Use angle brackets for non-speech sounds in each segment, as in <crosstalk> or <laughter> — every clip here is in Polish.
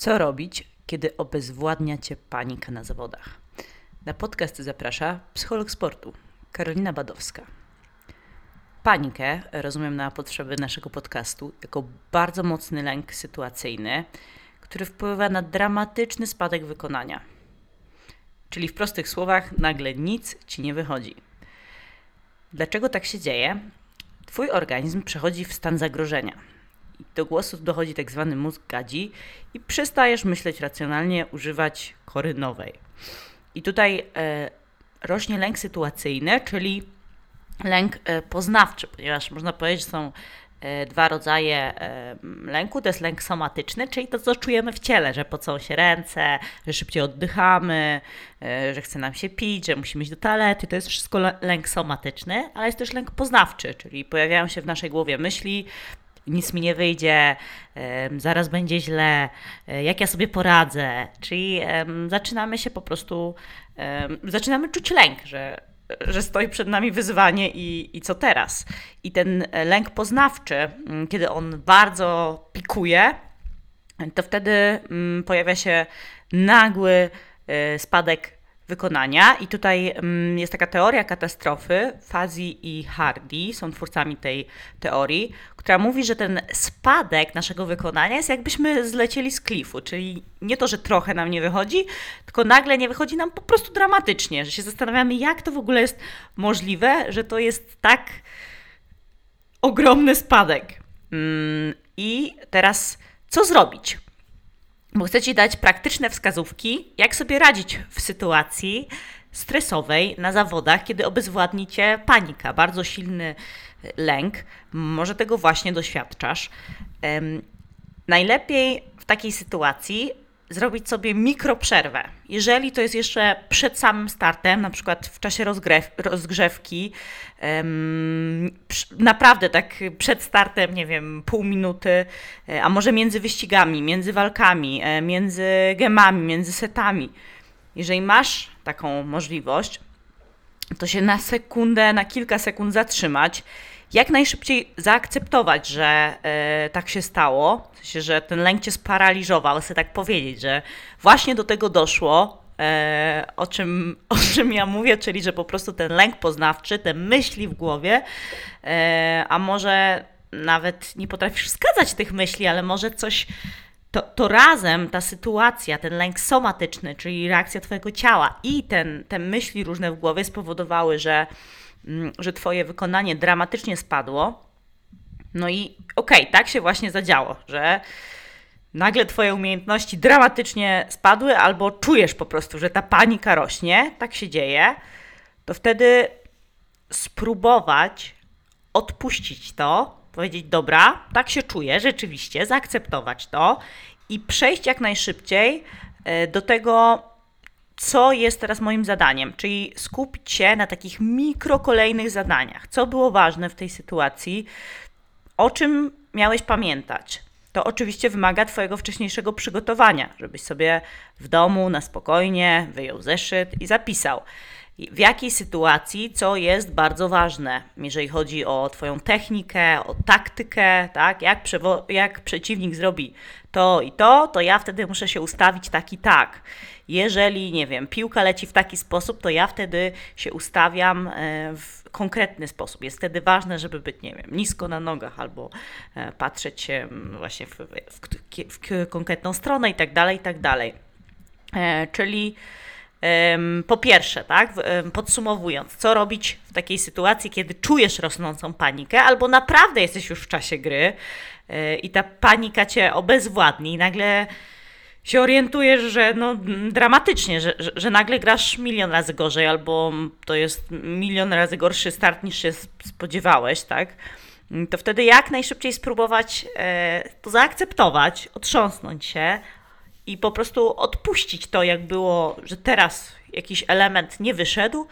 Co robić, kiedy obezwładnia cię panika na zawodach? Na podcast zaprasza psycholog sportu Karolina Badowska. Panikę rozumiem na potrzeby naszego podcastu jako bardzo mocny lęk sytuacyjny, który wpływa na dramatyczny spadek wykonania. Czyli w prostych słowach, nagle nic ci nie wychodzi. Dlaczego tak się dzieje? Twój organizm przechodzi w stan zagrożenia do głosu dochodzi tak zwany mózg gadzi i przestajesz myśleć racjonalnie, używać kory nowej. I tutaj e, rośnie lęk sytuacyjny, czyli lęk e, poznawczy, ponieważ można powiedzieć, że są e, dwa rodzaje e, lęku. To jest lęk somatyczny, czyli to, co czujemy w ciele, że pocą się ręce, że szybciej oddychamy, e, że chce nam się pić, że musimy iść do toalety. To jest wszystko lęk somatyczny, ale jest też lęk poznawczy, czyli pojawiają się w naszej głowie myśli, nic mi nie wyjdzie, zaraz będzie źle, e, jak ja sobie poradzę. Czyli zaczynamy się po prostu, zaczynamy czuć lęk, że, że stoi przed nami wyzwanie i, i co teraz. I ten lęk poznawczy, mm, kiedy on bardzo pikuje, to wtedy mm, pojawia się nagły e, spadek wykonania. I tutaj mm, jest taka teoria katastrofy. Fazi i Hardy są twórcami tej teorii, która mówi, że ten spadek naszego wykonania jest jakbyśmy zlecieli z klifu, czyli nie to, że trochę nam nie wychodzi, tylko nagle nie wychodzi nam po prostu dramatycznie, że się zastanawiamy, jak to w ogóle jest możliwe, że to jest tak ogromny spadek. Mm, I teraz co zrobić? Bo chcę Ci dać praktyczne wskazówki, jak sobie radzić w sytuacji stresowej na zawodach, kiedy obezwładni Cię panika, bardzo silny lęk. Może tego właśnie doświadczasz. Najlepiej w takiej sytuacji zrobić sobie mikroprzerwę. Jeżeli to jest jeszcze przed samym startem, na przykład w czasie rozgrew, rozgrzewki, um, naprawdę tak przed startem, nie wiem, pół minuty, e, a może między wyścigami, między walkami, e, między gemami, między setami. Jeżeli masz taką możliwość, to się na sekundę, na kilka sekund zatrzymać jak najszybciej zaakceptować, że e, tak się stało, w sensie, że ten lęk cię sparaliżował, chcę tak powiedzieć, że właśnie do tego doszło, e, o, czym, <laughs> o czym ja mówię, czyli że po prostu ten lęk poznawczy, te myśli w głowie, e, a może nawet nie potrafisz wskazać tych myśli, ale może coś. To, to razem ta sytuacja, ten lęk somatyczny, czyli reakcja Twojego ciała i ten, te myśli różne w głowie spowodowały, że że Twoje wykonanie dramatycznie spadło. No i okej, okay, tak się właśnie zadziało, że nagle Twoje umiejętności dramatycznie spadły, albo czujesz po prostu, że ta panika rośnie, tak się dzieje, to wtedy spróbować odpuścić to, powiedzieć: Dobra, tak się czuję, rzeczywiście, zaakceptować to i przejść jak najszybciej e, do tego co jest teraz moim zadaniem, czyli skupić się na takich mikro kolejnych zadaniach. Co było ważne w tej sytuacji, o czym miałeś pamiętać. To oczywiście wymaga Twojego wcześniejszego przygotowania, żebyś sobie w domu na spokojnie wyjął zeszyt i zapisał w jakiej sytuacji, co jest bardzo ważne, jeżeli chodzi o Twoją technikę, o taktykę, tak? Jak, jak przeciwnik zrobi to i to, to ja wtedy muszę się ustawić tak i tak. Jeżeli, nie wiem, piłka leci w taki sposób, to ja wtedy się ustawiam e, w konkretny sposób. Jest wtedy ważne, żeby być, nie wiem, nisko na nogach albo e, patrzeć się właśnie w, w, w konkretną stronę i tak dalej, i tak dalej. E, czyli po pierwsze, tak, podsumowując, co robić w takiej sytuacji, kiedy czujesz rosnącą panikę, albo naprawdę jesteś już w czasie gry i ta panika cię obezwładni i nagle się orientujesz, że no, dramatycznie, że, że, że, nagle grasz milion razy gorzej, albo to jest milion razy gorszy start niż się spodziewałeś, tak? To wtedy jak najszybciej spróbować e, to zaakceptować, otrząsnąć się i po prostu odpuścić to, jak było, że teraz jakiś element nie wyszedł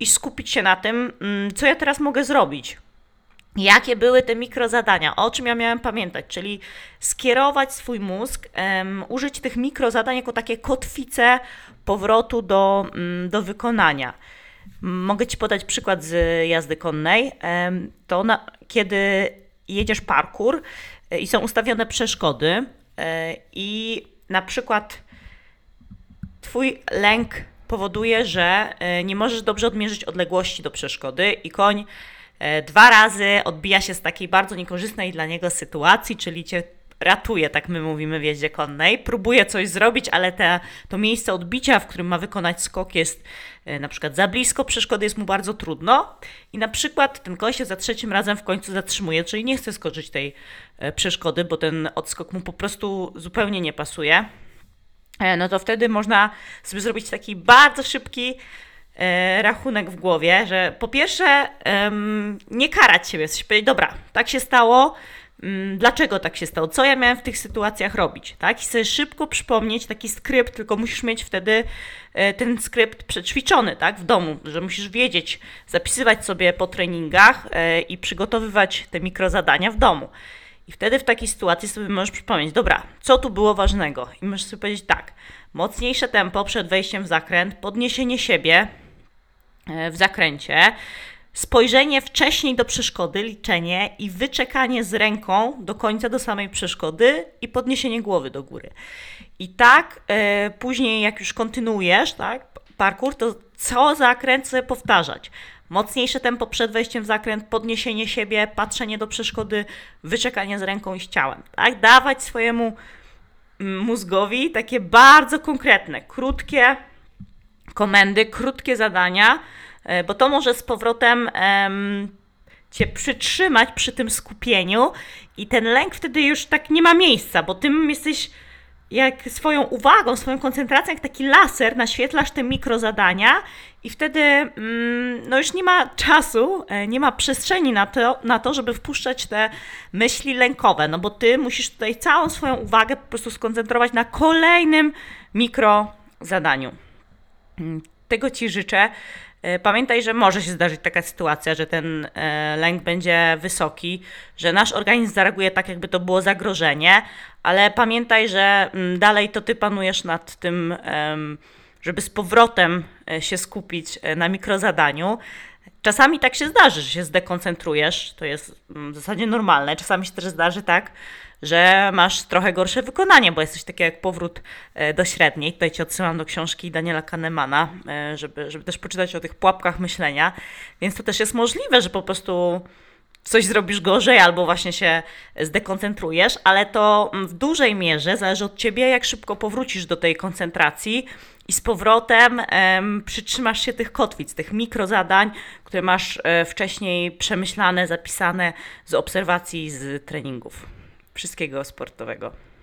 i skupić się na tym, mm, co ja teraz mogę zrobić jakie były te mikrozadania, o czym ja miałem pamiętać, czyli skierować swój mózg, um, użyć tych mikrozadań jako takie kotwice powrotu do, um, do wykonania. Mogę Ci podać przykład z jazdy konnej. Um, to na, kiedy jedziesz parkour e, i są ustawione przeszkody, e, i na przykład Twój lęk powoduje, że e, nie możesz dobrze odmierzyć odległości do przeszkody i koń e, dwa razy odbija się z takiej bardzo niekorzystnej dla niego sytuacji, czyli cię ratuje, tak my mówimy w jeździe konnej, próbuje coś zrobić, ale te, to miejsce odbicia, w którym ma wykonać skok jest e, na przykład za blisko przeszkody, jest mu bardzo trudno i na przykład ten koń się za trzecim razem w końcu zatrzymuje, czyli nie chce skoczyć tej przeszkody, bo ten odskok mu po prostu zupełnie nie pasuje. E, no to wtedy można sobie zrobić taki bardzo szybki e, rachunek w głowie, że po pierwsze nie karać siebie, coś powiedzieć, dobra, tak się stało, dlaczego tak się stało, co ja miałem w tych sytuacjach robić, tak? I sobie szybko przypomnieć taki skrypt, tylko musisz mieć wtedy e, ten skrypt przećwiczony, tak, w domu, że musisz wiedzieć, zapisywać sobie po treningach i przygotowywać te mikrozadania w domu. I wtedy w takiej sytuacji sobie możesz przypomnieć, dobra, co tu było ważnego? I możesz sobie powiedzieć tak, mocniejsze tempo przed wejściem w zakręt, podniesienie siebie e, w zakręcie, spojrzenie wcześniej do przeszkody, liczenie i wyczekanie z ręką do końca do samej przeszkody i podniesienie głowy do góry. I tak e, później, jak już kontynuujesz tak, parkour, to co zakręt sobie powtarzać mocniejsze tempo przed wejściem w zakręt, podniesienie siebie, patrzenie do przeszkody, wyczekanie z ręką i z ciałem. Tak? Dawać swojemu mm, mózgowi takie bardzo konkretne, krótkie komendy, krótkie zadania, bo to może z powrotem cię przytrzymać przy tym skupieniu i ten lęk wtedy już tak nie ma miejsca, bo tym jesteś jak swoją uwagą, swoją koncentracją, jak taki laser, naświetlasz te mikrozadania i wtedy mm, no już nie ma czasu, e, nie ma przestrzeni na to, na to, żeby wpuszczać te myśli lękowe, no bo ty musisz tutaj całą swoją uwagę po prostu skoncentrować na kolejnym mikrozadaniu. Mm, tego Ci życzę. E, pamiętaj, że może się zdarzyć taka sytuacja, że ten e, lęk będzie wysoki, że nasz organizm zareaguje tak, jakby to było zagrożenie, ale pamiętaj, że mm, dalej to ty panujesz nad tym, żeby z powrotem e, się skupić na mikrozadaniu. Czasami tak się zdarzy, że się zdekoncentrujesz, to jest mm, w zasadzie normalne. Czasami się też zdarzy tak, że masz trochę gorsze wykonanie, bo jesteś taki jak powrót e, do średniej. Tutaj Cię odsyłam do książki Daniela Kahnemana, e, żeby, żeby też poczytać o tych pułapkach myślenia. Więc to też jest możliwe, że po prostu coś zrobisz gorzej albo właśnie się zdekoncentrujesz, ale to w dużej mierze zależy od Ciebie, jak szybko powrócisz do tej koncentracji i z powrotem em, przytrzymasz się tych kotwic, tych mikrozadań, które masz e, wcześniej przemyślane, zapisane z obserwacji, z treningów. Wszystkiego sportowego.